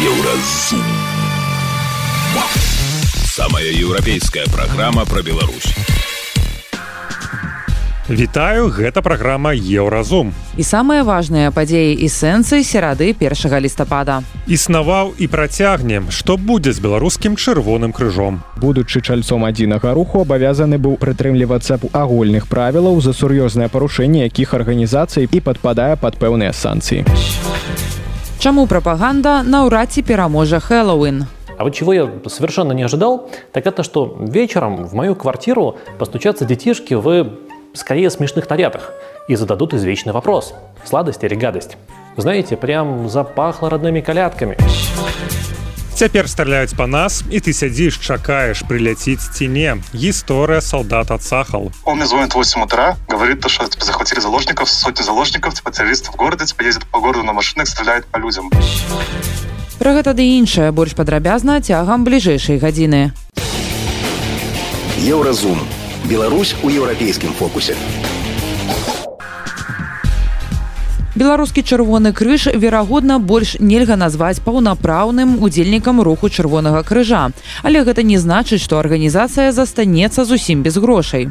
Еўразум. Самая еўрапейская праграма пра Беларусь. Вітаю, гэта праграма Еўразум. І самыя важныя падзеі і сэнсы серады першага лістапада. Існаваў і працягнем, што будзе з беларускім чырвоным крыжом. Будучы чальцом адзінага руху абавязаны быў прытрымлівацца агульных правілаў за сур'ёзнае парушэнне якіх арганізацый і падпадае пад пэўныя санкцыі. Чаму прапаганда наўрад ці пераможа Хэллоуін? А вот чего я совершенно не ожидал, так это что вечером в мою квартиру постучатся детишки в скорее смешных нарядах и зададут извечный вопрос – сладость или гадость. Знаете, прям запахло родными колядками. Цяпер стреляюць па нас і ты сядзіш чакаеш прыляціць ці не гісторыя солдата цахал Он мне звонит в 8 утра говорит то что типа, захватили заложников сотни заложников типа террористов в городе типа ездят по городу на машинах стреляют по людям Пра гэта ды іншае больш падрабязна цягам бліжэйшай гадзіны Еўразум. Беларусь у еўрапейскім фокусе. Беларускі чырвоны крыж верагодна больш нельга назваць паўнапраўным удзельнікам руху чырвонага крыжа. Але гэта не значыць што арганізацыя застанецца зусім без грошай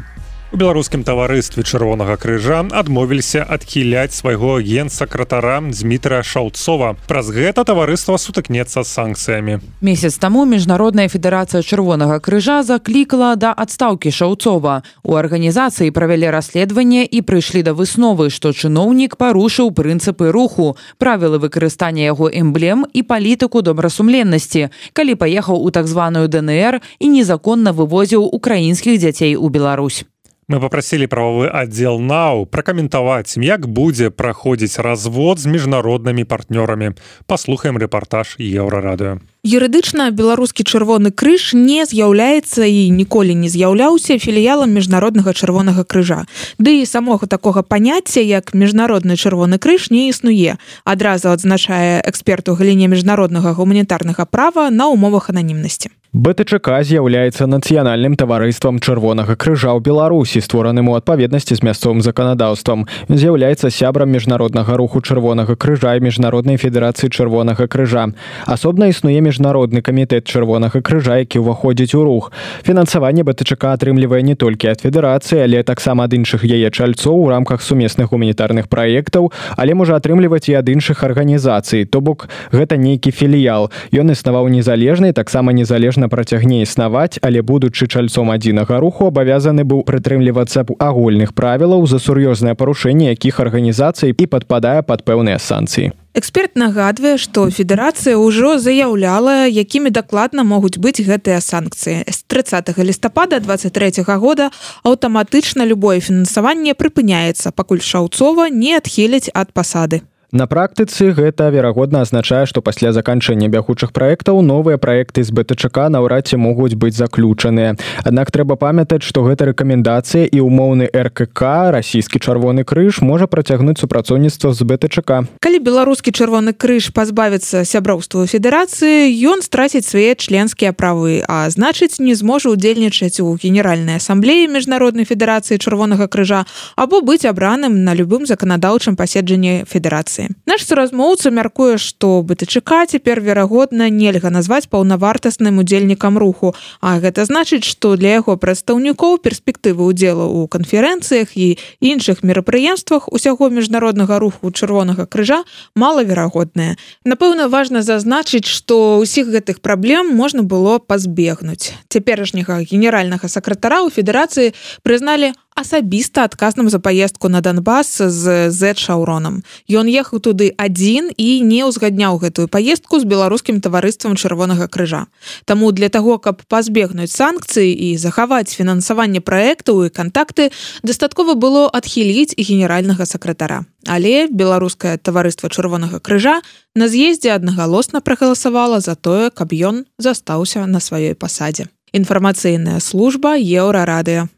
У беларускім таварыстве чырвонага крыжа адмовіліся адхіляць свайго генсакратара Дмітрая Шаўцова. Праз гэта таварыства сутыкнецца санкцыямі. Месяц таму міжнародная федэрацыя чырвонага крыжа заклікала да адстаўкі шаўцова. У арганізацыі правялі расследаванне і прыйшлі да высновы, што чыноўнік парушыў прынцыпы руху, правілы выкарыстання яго эмблем і палітыку добрасумленнасці, калі паехаў у так званую ДНР і незаконна вывозіў украінскіх дзяцей у Беларусь. Мы попросілі прававы аддзел нау пракаментаваць як будзе праходзіць развод з міжнароднымі партнёрамі. Паслухаем рэпартаж еўрарадыо. Юрыдычна беларускі чырвоны крыж не з'яўляецца і ніколі не з'яўляўся філіялам міжнароднага чырвонага крыжа. Ды і самога такога паняцця як міжнародны чырвоны крыж не існуе. Адразу адзначае эксперт у галіне міжнароднага гуманітарнага права на умовах ананімнасці БТЧК з'яўляецца нацыянальным таварыствам чырвонага крыжа ў беларусі створаным у адпаведнасці з мясцовым заканадаўствам. З'яўляецца сябрам міжнароднага руху чырвонага крыжа і міжнароднай федэрацыі чырвонага крыжа. Асобна існуе міжнародны камітэт чырвонага крыжа які ўваходзіць у рух. Фінансаванне БТЧК атрымлівае не толькі ад федэрацыі але таксама ад іншых яе чальцоў у рамках сумесных гуманітарных праектаў але можа атрымліваць і ад іншых арганізацый. То бок гэта нейкі філіял. Ён існаваў незалежнай таксама незалежна конечно працягне існаваць але будучы чальцом адзінага руху абавязаны быў прытрымлівацца агульных правілаў за сур'ёзнае парушэнне якіх арганізацый і падпадае пад пэўныя санкцыі. Эксперт нагадвае што федэрацыя ўжо заяўляла якімі дакладна могуць быць гэтыя санкцыі. З 30 лістапада 23 -го года аўтаматычна любое фінансаванне прыпыняецца пакуль шаўцова не адхіляць ад пасады На практыцы гэта верагодна азначае, што пасля заканчэння бягучых праектаў новыя праекты з БТЧК наўрад ці могуць быць заключаныя. Аднак трэба памятаць, што гэта рэкамендацыя і ўмоўны РКК расійскі чырвоны крыж можа працягнуць супрацоўніцтва з БТЧК. Калі беларускі чырвоны крыж пазбавіцца сяброўству федэрацыі, ён страціць свае членскія правы, а значыць не зможа ўдзельнічаць у генеральнай асамблеі міжнароднай федэрацыі чырвонага крыжа або быць абраным на любым заканадаўчым паседжанні федэрацыі адукацыі. Наш суразмоўца мяркуе, што БТЧК цяпер верагодна нельга назваць паўнавартасным удзельнікам руху, А гэта значыць, што для яго прадстаўнікоў перспектывы ўдзелу ў канферэнцыях і іншых мерапрыемствах усяго міжнароднага руху чырвонага крыжа малаверагодныя. Напэўна, важна зазначыць, што ўсіх гэтых праблем можна было пазбегнуць. Цяперашняга генеральнага сакратара ў федэрацыі прызналі асабіста адказным за паездку на Донбас з з шаўронам. Ён ехаў туды адзін і не ўзгадняў гэтую паездку з беларускім таварыствам чырвонага крыжа. Таму для таго, каб пазбегнуць санкцыі і захаваць фінансаванне праектаў і кантакты, дастаткова было адхіліць і генеральнага сакратара. Але беларускае таварыства чырвонага крыжа на з'ездзе аднагалосна прагаласавала за тое, каб ён застаўся на сваёй пасадзе. Інфармацыйная служба еўрарадыё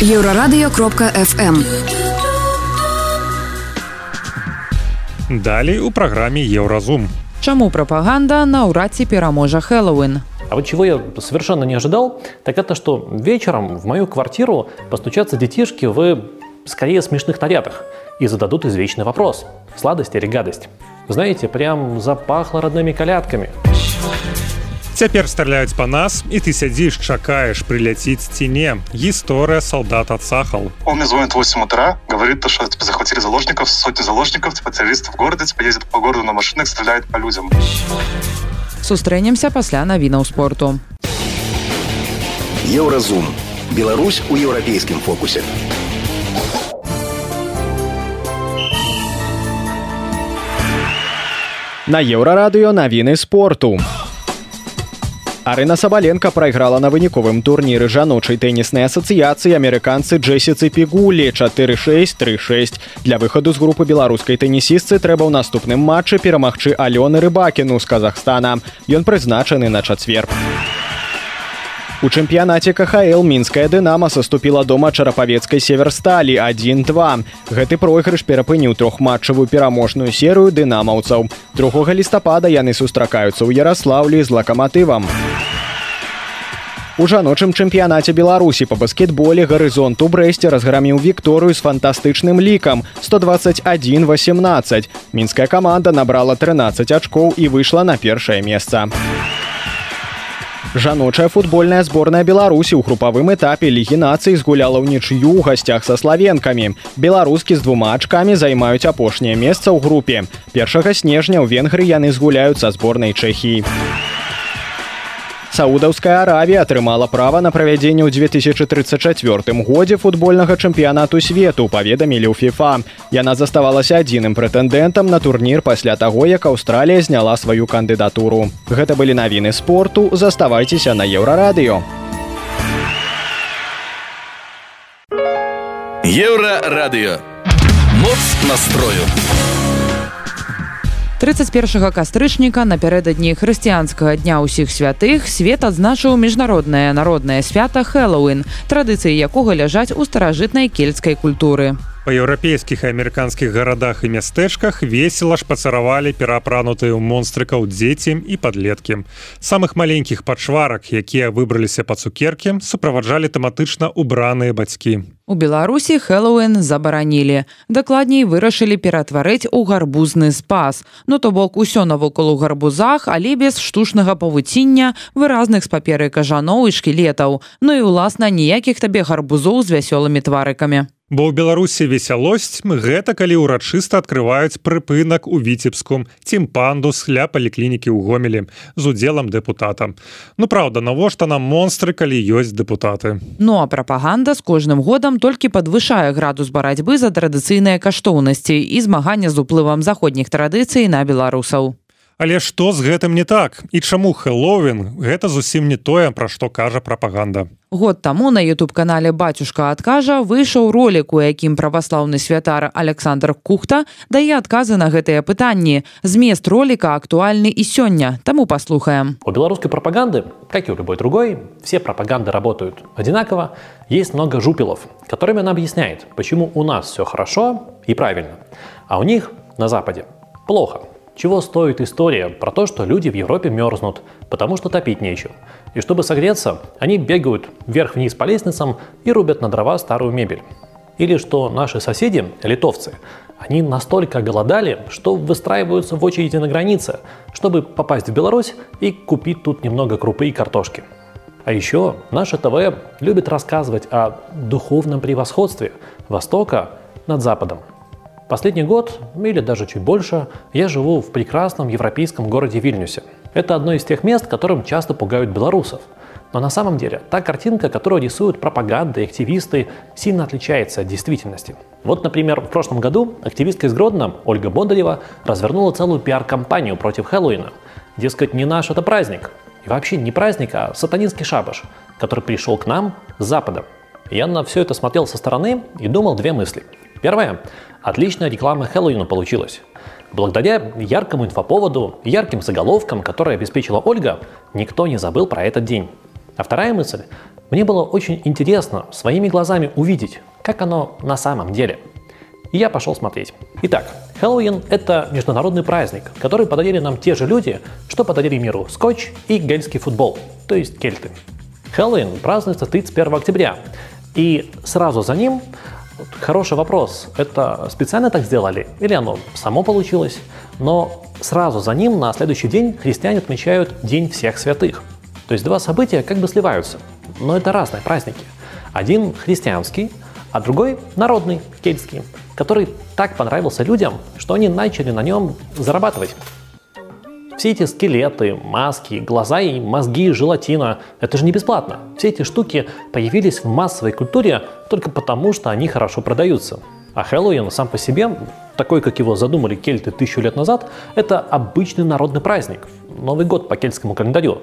еўрарадыё кропка fm Далей у праграме еўразум Чаму прапаганда наўрад ці пераможа Хэллоуін А вот чего я совершенно не ожидал, так это что вечером в мою квартиру постучатся детишки в скорее смешных нарядах и зададут извечный вопрос – сладость или гадость. Знаете, прям запахло родными колядками. Цяпер стреляюць па нас і ты сядзіш чакаеш прыляціць ці не гісторыя солдат отсахал Он мне звонит в 8 утра, говорит, то, что типа, захватили заложников, сотни заложников, типа террористов в городе, типа ездят по городу на машинах, стреляют по людям. сустрэнемся пасля навінаў спорту Еўразум. Беларусь у еўрапейскім фокусе. На еўрарадыё навіны спорту. Арына Сабаленко прайграла на выніковым турніры жаночай тэніснай асацыяцыі амерыканцы Джесіцы Пігулі 4636. Для выхаду з групы беларускай тэнісістцы трэба ў наступным матчы перамагчы Алёны Рыбакіну з Казахстана. Ён прызначаны на чацвер. У чэмпіянаце КХЛ мінская дынама саступіла дома чарапавецкай северсталі 1-2. Гэты пройгрыш перапыніў трохматчавую пераможную серыю дынамаўцаў. 2 лістапада яны сустракаюцца ў Яраслаўлі з лакаматывам. У жаночым чэмпіянаце беларусі па баскетболе гарызонт у брэсце разграміў вікторыю з фантастычным лікам 121-18. мінская каманда набрала 13 ачкоў і выйшла на першае месца. Жаночая футбольная зборная Беларусі ў групавым этапе лігі нацый згуляла ўнічыю ў гасцях са славенкамі. Беларускі з двума ачкамі займаюць апошняе месца ў групе. Першага снежня ў венгры яны згуляюць са зборнай Чэхіі. Саудаўская Аравія атрымала права на правядзенне ў 2034 годзе футбольнага чэмпіянату свету паведамілі ў FIFA. Яна заставалася адзіным прэтэндэнтам на турнір пасля таго, як Аўстралія зняла сваю кандыдатуру. Гэта былі навіны спорту, заставайцеся на еўрарадыё. Еўрарадыё. Моц настрою. 31 кастрычніка напярэдадні хрысціянскага дня ўсіх святых свет адзначыў міжнароднае народнае свята хэллоуин традыцыі якога ляжаць у старажытнай кельцкай культуры Па еўрапейскіх і амерыканскіх гарадах і мястэчках весела шпацаравалі пераапранутыя ў монстрыкаў дзеці і падлеткі. Самых маленькіх пачварак, якія выбраліся па цукеркі, суправаджалі тэматычна убраныя бацькі. У беларусі хэллоуин забаранілі дакладней вырашылі ператварыць у гарбузны спас ну то бок усё навокал у гарбузах але без штучнага павуціння выразных з паперы кажаноў і шкілетаў ну і уласна ніякіх табе гарбузоў з вясёлымі тварыкамі Бо ў беларусі весялосць гэта калі ўрачыста адкрываюць прыпынак у віцебску цімпандус ля паліклінікі ў гомелі з удзелам дэпутата. Ну праўда навошта нам монстры калі ёсць дэпутаты? Ну а прапаганда з кожным годам толькі падвышае градус барацьбы за традыцыйныя каштоўнасці і змагання з уплывам заходніх традыцый на беларусаў Але што з гэтым не так? І чаму хэллоуін гэта зусім не тое пра што кажа прапаганда. Год таму на youtube канале бацюшка адкажа выйшаў ролик у якім праваслаўны святар александр кухта дае адказы на гэтыя пытанні. Змест ролика актуальны і сёння. Таму паслухаем. У белорусской пропаганды, как и у любой другой, все пропаганды работают одинаково. Есть много жупелов, которыми она объясняет, почему у нас все хорошо и правильно, а у них на Западе плохо. Чего стоит история про то, что люди в Европе мерзнут, потому что топить нечем. И чтобы согреться, они бегают вверх-вниз по лестницам и рубят на дрова старую мебель. Или что наши соседи, литовцы, они настолько голодали, что выстраиваются в очереди на границе, чтобы попасть в Беларусь и купить тут немного крупы и картошки. А еще наше ТВ любит рассказывать о духовном превосходстве Востока над Западом. Последний год, или даже чуть больше, я живу в прекрасном европейском городе Вильнюсе. Это одно из тех мест, которым часто пугают белорусов. Но на самом деле та картинка, которую рисуют пропаганда и активисты, сильно отличается от действительности. Вот, например, в прошлом году активистка из Гродно Ольга Бондарева развернула целую пиар-компанию против Хэллоуина. Дескать, не наш это праздник. И вообще не праздник, а сатанинский шабаш, который пришел к нам с Запада. Я на все это смотрел со стороны и думал две мысли. Первая. Отличная реклама Хэллоуина получилась. Благодаря яркому инфоповоду, ярким заголовкам, которые обеспечила Ольга, никто не забыл про этот день. А вторая мысль. Мне было очень интересно своими глазами увидеть, как оно на самом деле. И я пошел смотреть. Итак, Хэллоуин – это международный праздник, который подарили нам те же люди, что подарили миру скотч и гельский футбол, то есть кельты. Хэллоуин празднуется 31 октября, и сразу за ним Вот хороший вопрос. Это специально так сделали или оно само получилось? Но сразу за ним на следующий день христиане отмечают День всех святых. То есть два события как бы сливаются. Но это разные праздники. Один христианский, а другой народный, кельтский, который так понравился людям, что они начали на нем зарабатывать. Все эти скелеты, маски, глаза и мозги, желатина – это же не бесплатно. Все эти штуки появились в массовой культуре только потому, что они хорошо продаются. А Хэллоуин сам по себе, такой, как его задумали кельты тысячу лет назад, это обычный народный праздник. Новый год по кельтскому календарю.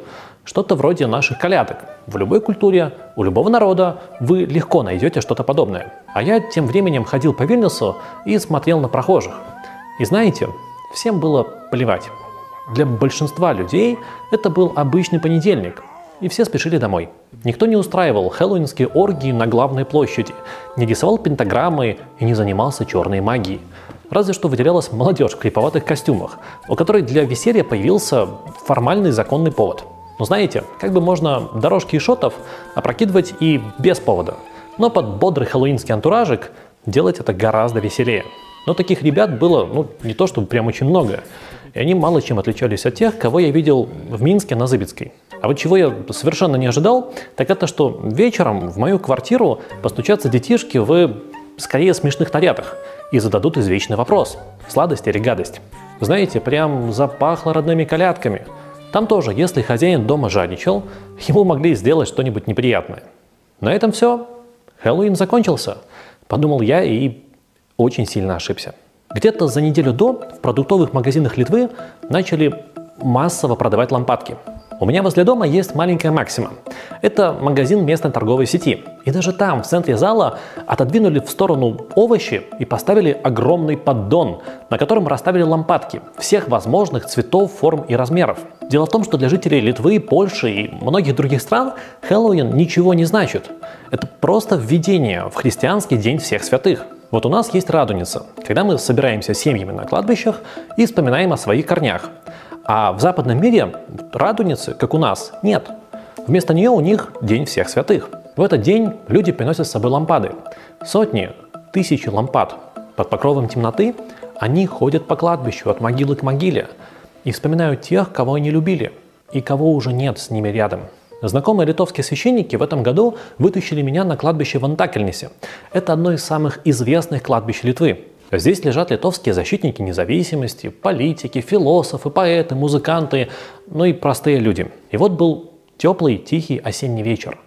Что-то вроде наших колядок. В любой культуре, у любого народа вы легко найдете что-то подобное. А я тем временем ходил по Вильнюсу и смотрел на прохожих. И знаете, всем было плевать. Для большинства людей это был обычный понедельник, и все спешили домой. Никто не устраивал хэллоуинские оргии на главной площади, не рисовал пентаграммы и не занимался черной магией. Разве что выделялась молодежь в криповатых костюмах, у которой для веселья появился формальный законный повод. Но знаете, как бы можно дорожки и шотов опрокидывать и без повода. Но под бодрый хэллоуинский антуражик делать это гораздо веселее. Но таких ребят было, ну, не то чтобы прям очень много и они мало чем отличались от тех, кого я видел в Минске на Зыбицкой. А вот чего я совершенно не ожидал, так это, что вечером в мою квартиру постучатся детишки в скорее смешных нарядах и зададут извечный вопрос – сладость или гадость. Знаете, прям запахло родными колядками. Там тоже, если хозяин дома жадничал, ему могли сделать что-нибудь неприятное. На этом все. Хэллоуин закончился. Подумал я и очень сильно ошибся. Где-то за неделю до в продуктовых магазинах Литвы начали массово продавать лампадки. У меня возле дома есть маленькая Максима. Это магазин местной торговой сети. И даже там, в центре зала, отодвинули в сторону овощи и поставили огромный поддон, на котором расставили лампадки всех возможных цветов, форм и размеров. Дело в том, что для жителей Литвы, Польши и многих других стран Хэллоуин ничего не значит. Это просто введение в христианский день всех святых. Вот у нас есть радуница, когда мы собираемся семьями на кладбищах и вспоминаем о своих корнях. А в западном мире радуницы, как у нас, нет. Вместо нее у них День всех святых. В этот день люди приносят с собой лампады. Сотни, тысячи лампад. Под покровом темноты они ходят по кладбищу от могилы к могиле и вспоминают тех, кого они любили и кого уже нет с ними рядом. Знакомые литовские священники в этом году вытащили меня на кладбище в Антакельнисе. Это одно из самых известных кладбищ Литвы. Здесь лежат литовские защитники независимости, политики, философы, поэты, музыканты, ну и простые люди. И вот был теплый, тихий осенний вечер.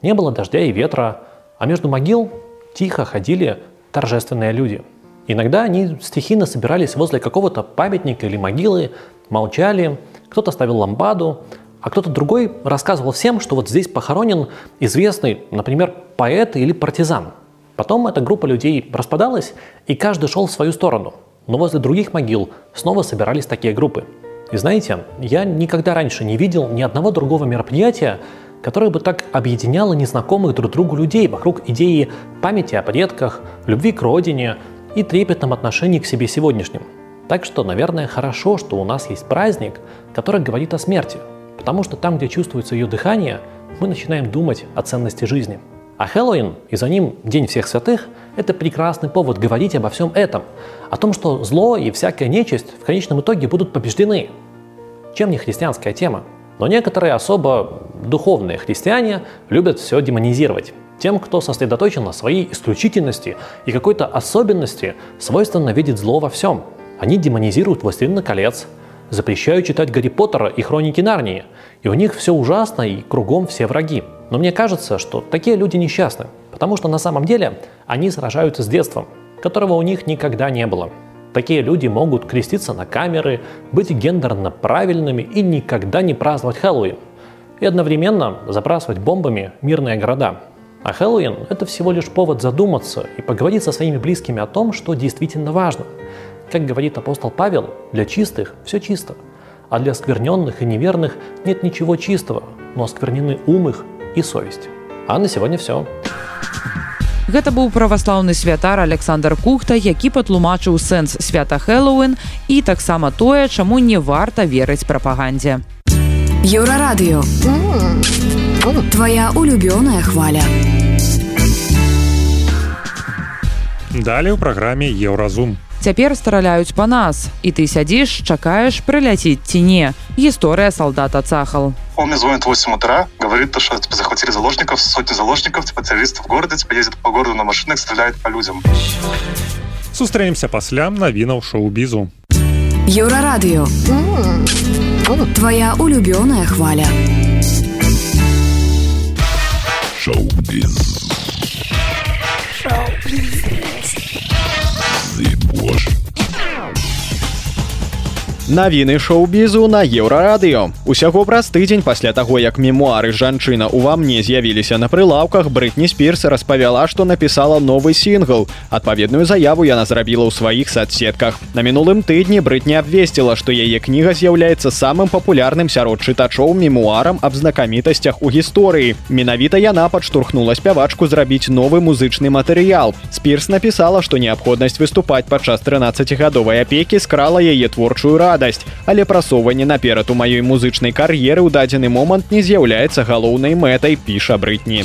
Не было дождя и ветра, а между могил тихо ходили торжественные люди. Иногда они стихийно собирались возле какого-то памятника или могилы, молчали, кто-то ставил лампаду, а кто-то другой рассказывал всем, что вот здесь похоронен известный, например, поэт или партизан. Потом эта группа людей распадалась, и каждый шел в свою сторону. Но возле других могил снова собирались такие группы. И знаете, я никогда раньше не видел ни одного другого мероприятия, которое бы так объединяло незнакомых друг другу людей вокруг идеи памяти о предках, любви к родине и трепетном отношении к себе сегодняшним. Так что, наверное, хорошо, что у нас есть праздник, который говорит о смерти – Потому что там, где чувствуется ее дыхание, мы начинаем думать о ценности жизни. А Хэллоуин и за ним День всех святых – это прекрасный повод говорить обо всем этом, о том, что зло и всякая нечисть в конечном итоге будут побеждены. Чем не христианская тема? Но некоторые особо духовные христиане любят все демонизировать. Тем, кто сосредоточен на своей исключительности и какой-то особенности, свойственно видеть зло во всем. Они демонизируют «Властелина колец», запрещаю читать Гарри Поттера и Хроники Нарнии, и у них все ужасно и кругом все враги. Но мне кажется, что такие люди несчастны, потому что на самом деле они сражаются с детством, которого у них никогда не было. Такие люди могут креститься на камеры, быть гендерно правильными и никогда не праздновать Хэллоуин. И одновременно забрасывать бомбами мирные города. А Хэллоуин – это всего лишь повод задуматься и поговорить со своими близкими о том, что действительно важно – как говорит апостол Павел, для чистых все чисто, а для скверненных и неверных нет ничего чистого, но осквернены ум их и совесть. А на сегодня все. Гэта быў праваслаўны святар Александр Кухта, які патлумачыў сэнс свята Хэллоуін і таксама тое, чаму не варта верыць прапагандзе. Еўрарадыё. Твая улюбёная хваля. далее у праграме еўразум Цяпер страляюць па нас і ты сядзіш чакаеш прыляціць ці не гісторыя салдата цахал Он мне звонит в 8 утра, говорит, то, что типа, захватили заложников, сотни заложников, типа, террористов в городе, типа, ездят по городу на машинах, стреляют по людям. сустрэнемся пасля навінаў шоу-бізу Еўрарадыё. Твая улюбёная хваля. Miłosz. Навіны шоу-бізу на еўрарадыё. Усяго праз тыдзень пасля таго, як мемуары жанчына ува мне з'явіліся на прылаўках, Брытні Спірс распавяла, што напісала новы сінгл. Адпаведную заяву яна зрабіла ў сваіх садсетках. На мінулым тыдні Брытні абвесціла, што яе кніга з'яўляецца самым папулярным сярод чытачоў мемуарам аб знакамітасцях у гісторыі. Менавіта яна падштурхнула спявачку зрабіць новы музычны матэрыял. Спірс напісала, што неабходнасць выступаць падчас 13гадовай апекі скрала яе творчую раду радасць але прасоўванне наперад у маёй музычнай кар'еры ў дадзены момант не з'яўляецца галоўнай мэтай піша брытні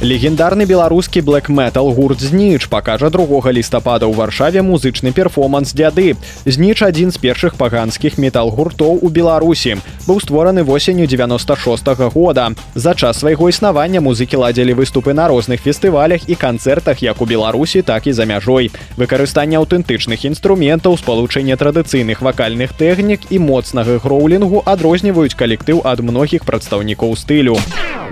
Легендарны беларускі блэк-метал гурт зніч пакажа другога лістапада ў варшаве музычны перформанс дзяды зніч адзін з першых паганскіх метал гуртоў у беларусі. Быў створаны восенню 96 -го года. За час свайго існавання музыкі ладзілі выступы на розных фестывалях і канцэртах як у беларусі так і за мяжой. Выкарыстанне аўтэнтычных інструментаў спалучэнне традыцыйных вакальных тэхнік і моцнага гроўлінгу адрозніваюць калектыў ад многіх прадстаўнікоў стылю. у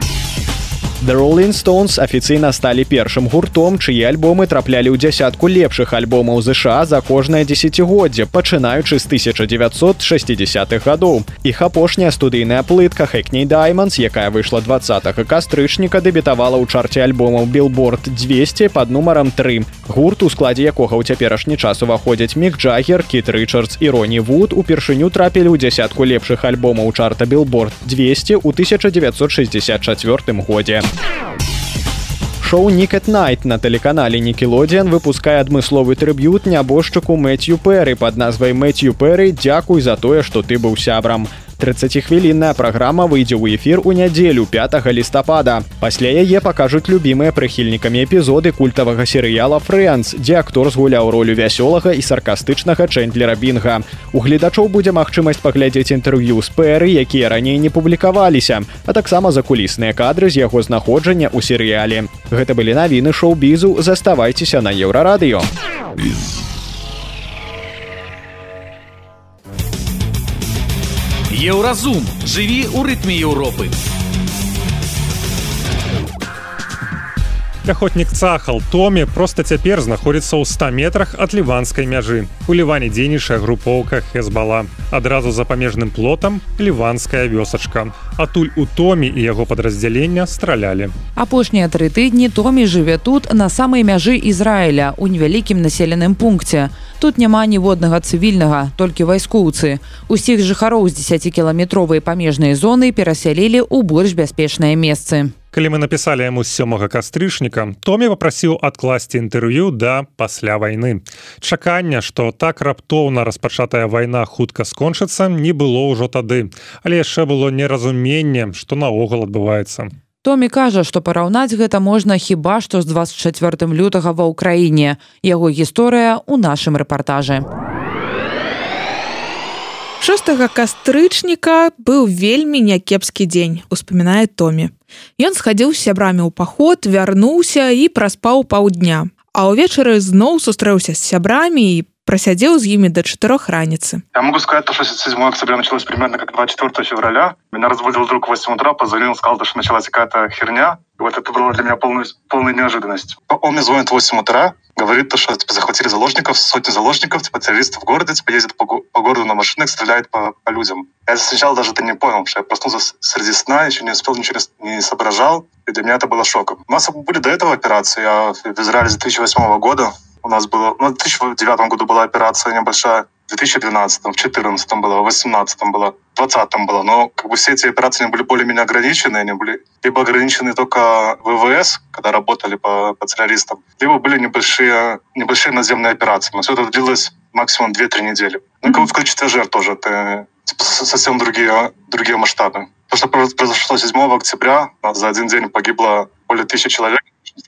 The Rolling Stones афіцыйна сталі першым гуртом, чые альбомы траплялі ў дзясятку лепшых альбомаў ЗША за кожнае дзесяцігоддзе, пачынаючы з 1960-х гадоў. Іх апошняя студыйная плытка Хэкней Дайманс, якая выйшла 20 кастрычніка, дэбітавала ў чарце альбомаў Billboard 200 под нумаром 3. Гурт, у складзе якога ў цяперашні час уваходзяць Мік Джагер, Кіт Рычардс і Роні Вуд упершыню трапілі ў дзясятку лепшых альбомаў чарта Billboard 200 ў 1964 годзе. Шоу Никет Найт на тэлеканале Нікелодзіан выпускае адмысловы трыб'ют нябожчыку Мэтью Пэры пад назвай Мэтью Пэры дзякуй за тое, што ты быў сябрам. 30хвілінная праграма выйдзе ў эфір у нядзелю 5 лістапада. Пасля яе пакажуць любімыя прыхільнікамі эпізоды культавага серыяла Фрэнс, дзе актор згуляў ролю вясёлага і саркастычнага чэндлера Бінга. У гледачоў будзе магчымасць паглядзець інтэрв'ю з пэры, якія раней не публікаваліся, а таксама закулісныя кадры з яго знаходжання ў серыяле. Гэта былі навіны шоу-бізу, заставайцеся на еўрарадыё. Еўразум жыві ў рытме Еўропы. Ахотнік цахал Томі проста цяпер знаходзіцца ў 100 метрах ад ліванскай мяжы. У ліване дзейнічая групоўка Хезбала. Адразу за памежным плотам ліванская вёсачка. Атуль у Томі і яго падраздзялення стралялі. Апошнія тры тыдні Томі жыве тут на самай мяжы Ізраіля у невялікім населеным пункце. Тут няма ніводнага цывільнага, толькі вайскоўцы. Усіх жыхароў з 10кіламетровай памежнай зоны перасялілі ў больш бяспечныя месцы Калі мы напісалі яму сёмага кастрычніка томі папрасіў адкласці інтэрв'ю да пасля вайны чакання што так раптоўна распачатая вайна хутка скончыцца не было ўжо тады але яшчэ было неразуменне што наогул адбываецца Томі кажа, што параўнаць гэта можна хіба што з 24 лютага ва ўкраіне. Яго гісторыя ў нашым рэпартажы. 6 кастрычніка быў вельмі някепскі дзень, успамінае Томі. Ён схадзіў з сябрамі ў паход, вярнуўся і праспаў паўдня. А ўвечары зноў сустрэўся з сябрамі і просядзеў з імі до четырех раніцы я могу сказать то что 7 октября началось примерно как 24 февраля меня разбудил вдруг 8 утра позвонил сказал что началась какая-то херня и вот это было для меня полную полной неожиданность он мне звонит 8 утра говорит то что типа, захватили заложников сотни заложников типа террористов в городе типа ездят по, по городу на машинах стреляет по, по людям я сначала даже это не понял что я проснулся среди сна еще не успел ничего не соображал и для меня это было шоком у нас были до этого операции я в израиле с 2008 года у нас было, ну, в 2009 году была операция небольшая, в 2012, в 2014 было, в 2018 было, в 2020 было. Но как бы все эти операции были более-менее ограничены, они были либо ограничены только ВВС, когда работали по, по террористам, либо были небольшие, небольшие наземные операции. Но все это длилось максимум 2-3 недели. Ну, как бы в количестве жертв тоже это типа, совсем другие, другие масштабы. То, что произошло 7 октября, за один день погибло более тысячи человек,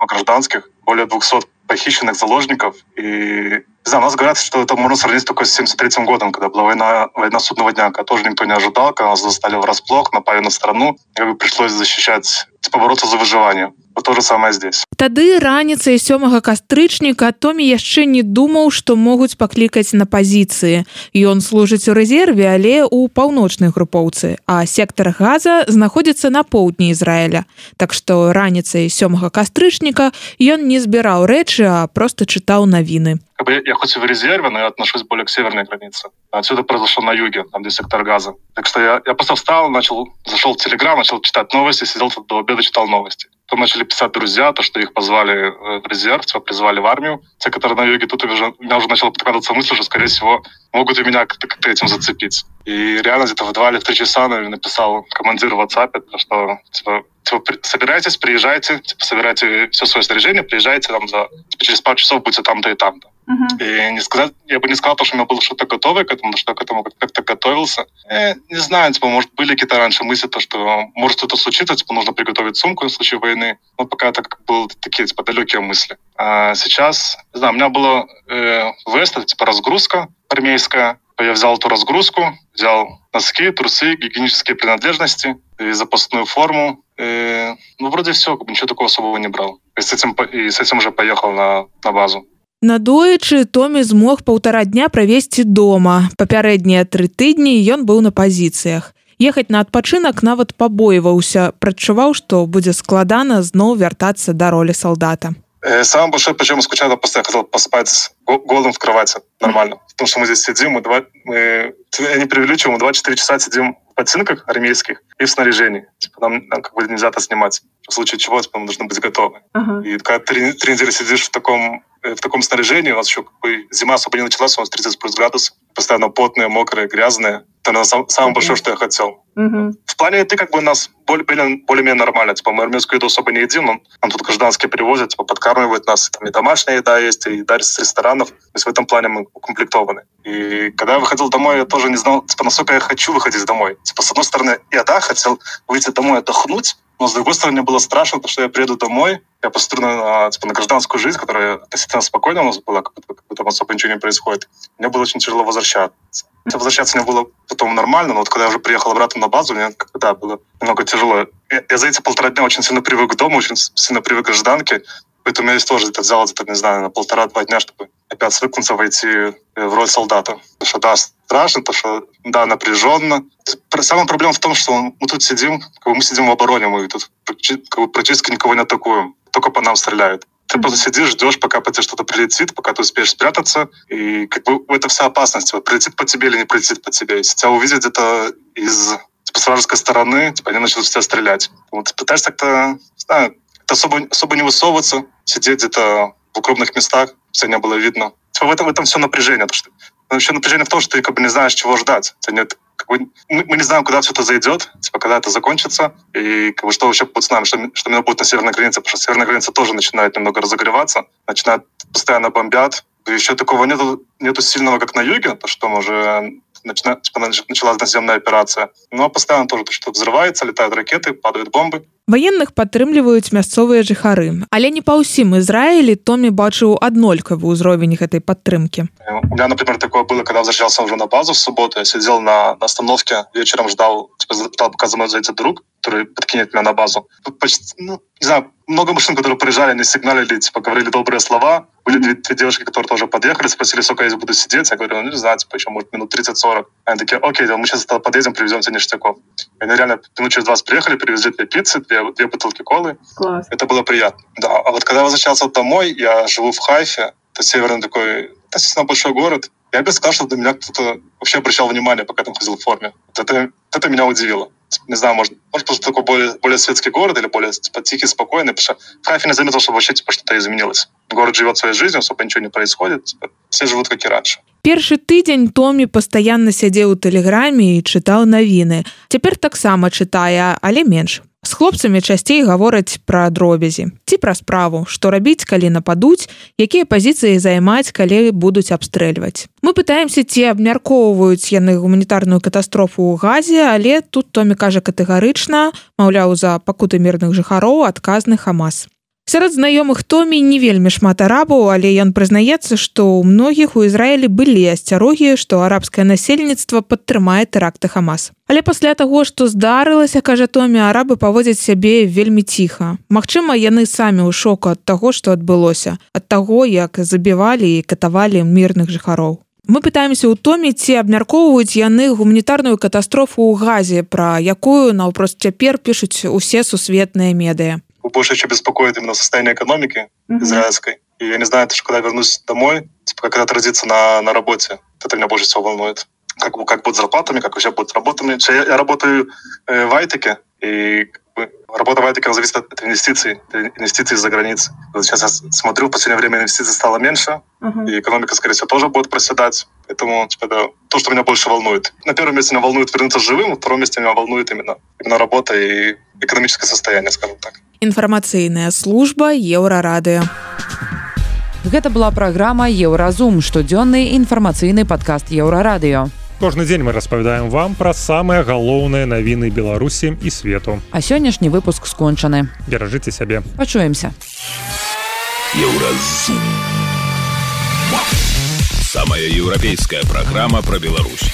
гражданских, более 200 похищенных заложников. И да, у нас говорят, что это можно сравнить только с 73 годом, когда была война, война судного дня, когда тоже никто не ожидал, когда нас застали врасплох, напали на страну, как бы пришлось защищать, типа бороться за выживание. То же самое здесь. Тады раніцай сёмага кастрычніка Томі яшчэ не думаў, што могуць паклікаць на пазіцыі. Ён служыць у рэзерве, але ў паўночнай групоўцы, а сектар газа знаходзіцца на поўдні Ізраіля. Так што раніцай сёмага кастрычніка ён не збіраў рэчы, а просто чытаў навіны как бы я хоть и в резерве, но я отношусь более к северной границе. Отсюда произошло на юге, там где сектор газа. Так что я, я просто встал, начал, зашел в Телеграм, начал читать новости, сидел до обеда, читал новости. Потом начали писать друзья, то, что их позвали в резерв, типа призвали в армию. Те, которые на юге, тут уже, у меня уже начала подкрадываться мысль, что, скорее всего, могут и меня как-то, как этим зацепить. И реально где-то в 2 или в 3 часа написал командир в WhatsApp, что, типа, типа, собирайтесь, приезжайте, типа, собирайте все свое снаряжение, приезжайте там за, типа, через пару часов будете там-то и там-то. И не сказать, я бы не сказал, что у меня было что-то готовое к этому, что я к этому как-то готовился. Я не знаю, типа, может, были какие-то раньше мысли, то, что может что-то случиться, типа, нужно приготовить сумку в случае войны. Но пока это как были такие, типа, далекие мысли. А сейчас, не знаю, у меня была э, вест, типа, разгрузка армейская. Я взял эту разгрузку, взял носки, трусы, гигиенические принадлежности и запасную форму. И, ну, вроде все, ничего такого особого не брал. И с этим, и с этим уже поехал на, на базу. Надоечы Томі змог паўтара дня правесці дома. Папярэднія тры тыдні ён быў на пазіцыях. Ехаць на адпачынак нават пабойваўся, прадчуваў, што будзе складана зноў вяртацца да ролі салдата. Э, Самое большое, почему скучаю, просто я хотел поспать голым в кровати нормально. Потому что мы здесь сидим, мы два, мы, я не преувеличиваю, мы 2-4 часа сидим в ботинках армейских и в снаряжении. Типа нам, нам как бы нельзя это снимать. В случае чего, типа, мы должны быть готовы. Uh-huh. И когда три, три недели сидишь в таком в таком снаряжении, у нас еще как бы зима особо не началась, у нас 30 плюс градусов, постоянно потные, мокрые, грязные. Это наверное, сам, самое большое, что я хотел. Uh-huh. В плане еды как бы у нас более-менее, более нормально. Типа мы армянскую еду особо не едим, но нам тут гражданские привозят, типа подкармливают нас. Там и домашняя еда есть, и еда с ресторанов. То есть в этом плане мы укомплектованы. И когда я выходил домой, я тоже не знал, типа, насколько я хочу выходить домой. Типа, с одной стороны, я, да, хотел выйти домой отдохнуть, но, с другой стороны, было страшно, потому что я приеду домой, я посмотрю на, типа, на гражданскую жизнь, которая относительно спокойная у нас была, как будто, как будто особо ничего не происходит. Мне было очень тяжело возвращаться. Возвращаться мне было потом нормально, но вот когда я уже приехал обратно на базу, мне как да, было немного тяжело. Я, я за эти полтора дня очень сильно привык к дому, очень сильно привык к гражданке, я здесь тоже где-то взял, где-то, не знаю, на полтора-два дня, чтобы опять свыкнуться, войти э, в роль солдата. Потому что, да, страшно, то что, да, напряженно. Самая проблема в том, что мы тут сидим, как бы мы сидим в обороне, мы тут как бы, практически никого не атакуем, только по нам стреляют. Ты просто сидишь, ждешь, пока по тебе что-то прилетит, пока ты успеешь спрятаться, и как бы это вся опасность. Вот, прилетит по тебе или не прилетит по тебе. Если тебя увидят где-то из типа, с вражеской стороны, типа, они начнут в тебя стрелять. Вот пытаешься как-то, не знаю, особо, особо не высовываться, сидеть где-то в укромных местах, все не было видно. В этом, в этом все напряжение. То, что, еще напряжение в том, что ты как бы не знаешь, чего ждать. Это нет, как бы, мы, мы не знаем, куда все это зайдет, типа, когда это закончится, и как бы, что вообще будет с нами, что, что именно будет на северной границе, потому что северная граница тоже начинает немного разогреваться, начинает постоянно бомбят. Еще такого нету, нету сильного, как на юге, то, что мы уже начина, типа, началась наземная операция. Но постоянно тоже то, что взрывается, летают ракеты, падают бомбы. Ваенных падтрымліваюць мясцовыя жыхары, але не па ўсім Ізраілі Томі бачыў аднолькавы ўзровень гэтай падтрымкі. У меня, например, такое было, когда возвращался уже на базу в субботу, я сидел на, на остановке, вечером ждал, типа, ждал, пока за мной зайдет друг, который подкинет меня на базу. Почти, ну, не знаю, много машин, которые приезжали, они сигналили, типа, говорили добрые слова. Были две, две девушки, которые тоже подъехали, спросили, сколько я здесь буду сидеть. Я говорю, ну, не знаю, типа, еще, может, минут 30-40. Они такие, окей, мы сейчас подъедем, привезем тебе ништяков. И они реально минут через 20 приехали, привезли две пиццы, две, две бутылки колы. Класс. Это было приятно. Да, а вот когда я возвращался домой, я живу в Хайфе, это северный такой, достаточно большой город. Я бы сказал, что до меня кто-то вообще обращал внимание, пока я там ходил в форме. Вот это, это меня удивило не знаю, может, может просто такой более, более светский город или более типа, тихий, спокойный, потому что в Хайфе не заметил, что вообще типа, что-то изменилось. Город живет своей жизнью, особо ничего не происходит, типа, все живут как и раньше. Першы тыдзень Томі пастаянна сядзеў у тэлеграме і чытаў навіны. Цяпер таксама чытае, але менш. З хлопцамі часцей гавораць пра дробязі ці пра справу, што рабіць, калі нападуць, якія пазіцыі займаць, калі будуць абстрэльваць. Мы пытаемся, ці абмяркоўваюць яны гуманітарную катастрофу ў газе, але тут Томі кажа катэгарычна, маўляў, за пакуты мірных жыхароў адказны Хамас. Сярод знаёмых томі не вельмі шмат арабаў але ён прызнаецца што ў многіх у ізраілі былі асцярогі што арабскае насельніцтва падтрымае тэракты хамас. Але пасля таго што здарылася кажа томі арабы паводзяць сябе вельмі ціха. Магчыма яны самі ў шоку ад таго што адбылося ад таго як забівалі і катавалі мірных жыхароў. Мы пытаемся ў томе ці абмяркоўваюць яны гуманітарную катастрофу ў газе пра якую наўпрост цяпер пішуць усе сусветныя медыа больше еще беспокоит именно состояние экономики mm-hmm. израильской. И я не знаю, что когда вернусь домой, типа, как это отразится на, на работе. Это меня больше всего волнует. Как, как будут зарплатами, как вообще будут работами. Я, я работаю э, в Айтеке, и работа в Айтеке зависит от инвестиций, инвестиций из-за границы. Вот сейчас я смотрю, в последнее время инвестиций стало меньше, uh-huh. и экономика, скорее всего, тоже будет проседать. Поэтому типа, это то, что меня больше волнует. На первом месте меня волнует вернуться живым, на втором месте меня волнует именно, именно работа и экономическое состояние, скажем так Інфармацыйная служба еўрарадыё. Гэта была праграма Еўразум, штодзённы інфармацыйны падкаст еўрарадыё. Кожны дзень мы распавядаем вам пра самыя галоўныя навіны Беларусі і свету. А сённяшні выпуск скончаны. Беражыце сябе. Пачуемся. Еўразум. Самая еўрапейская праграма пра Беларусь.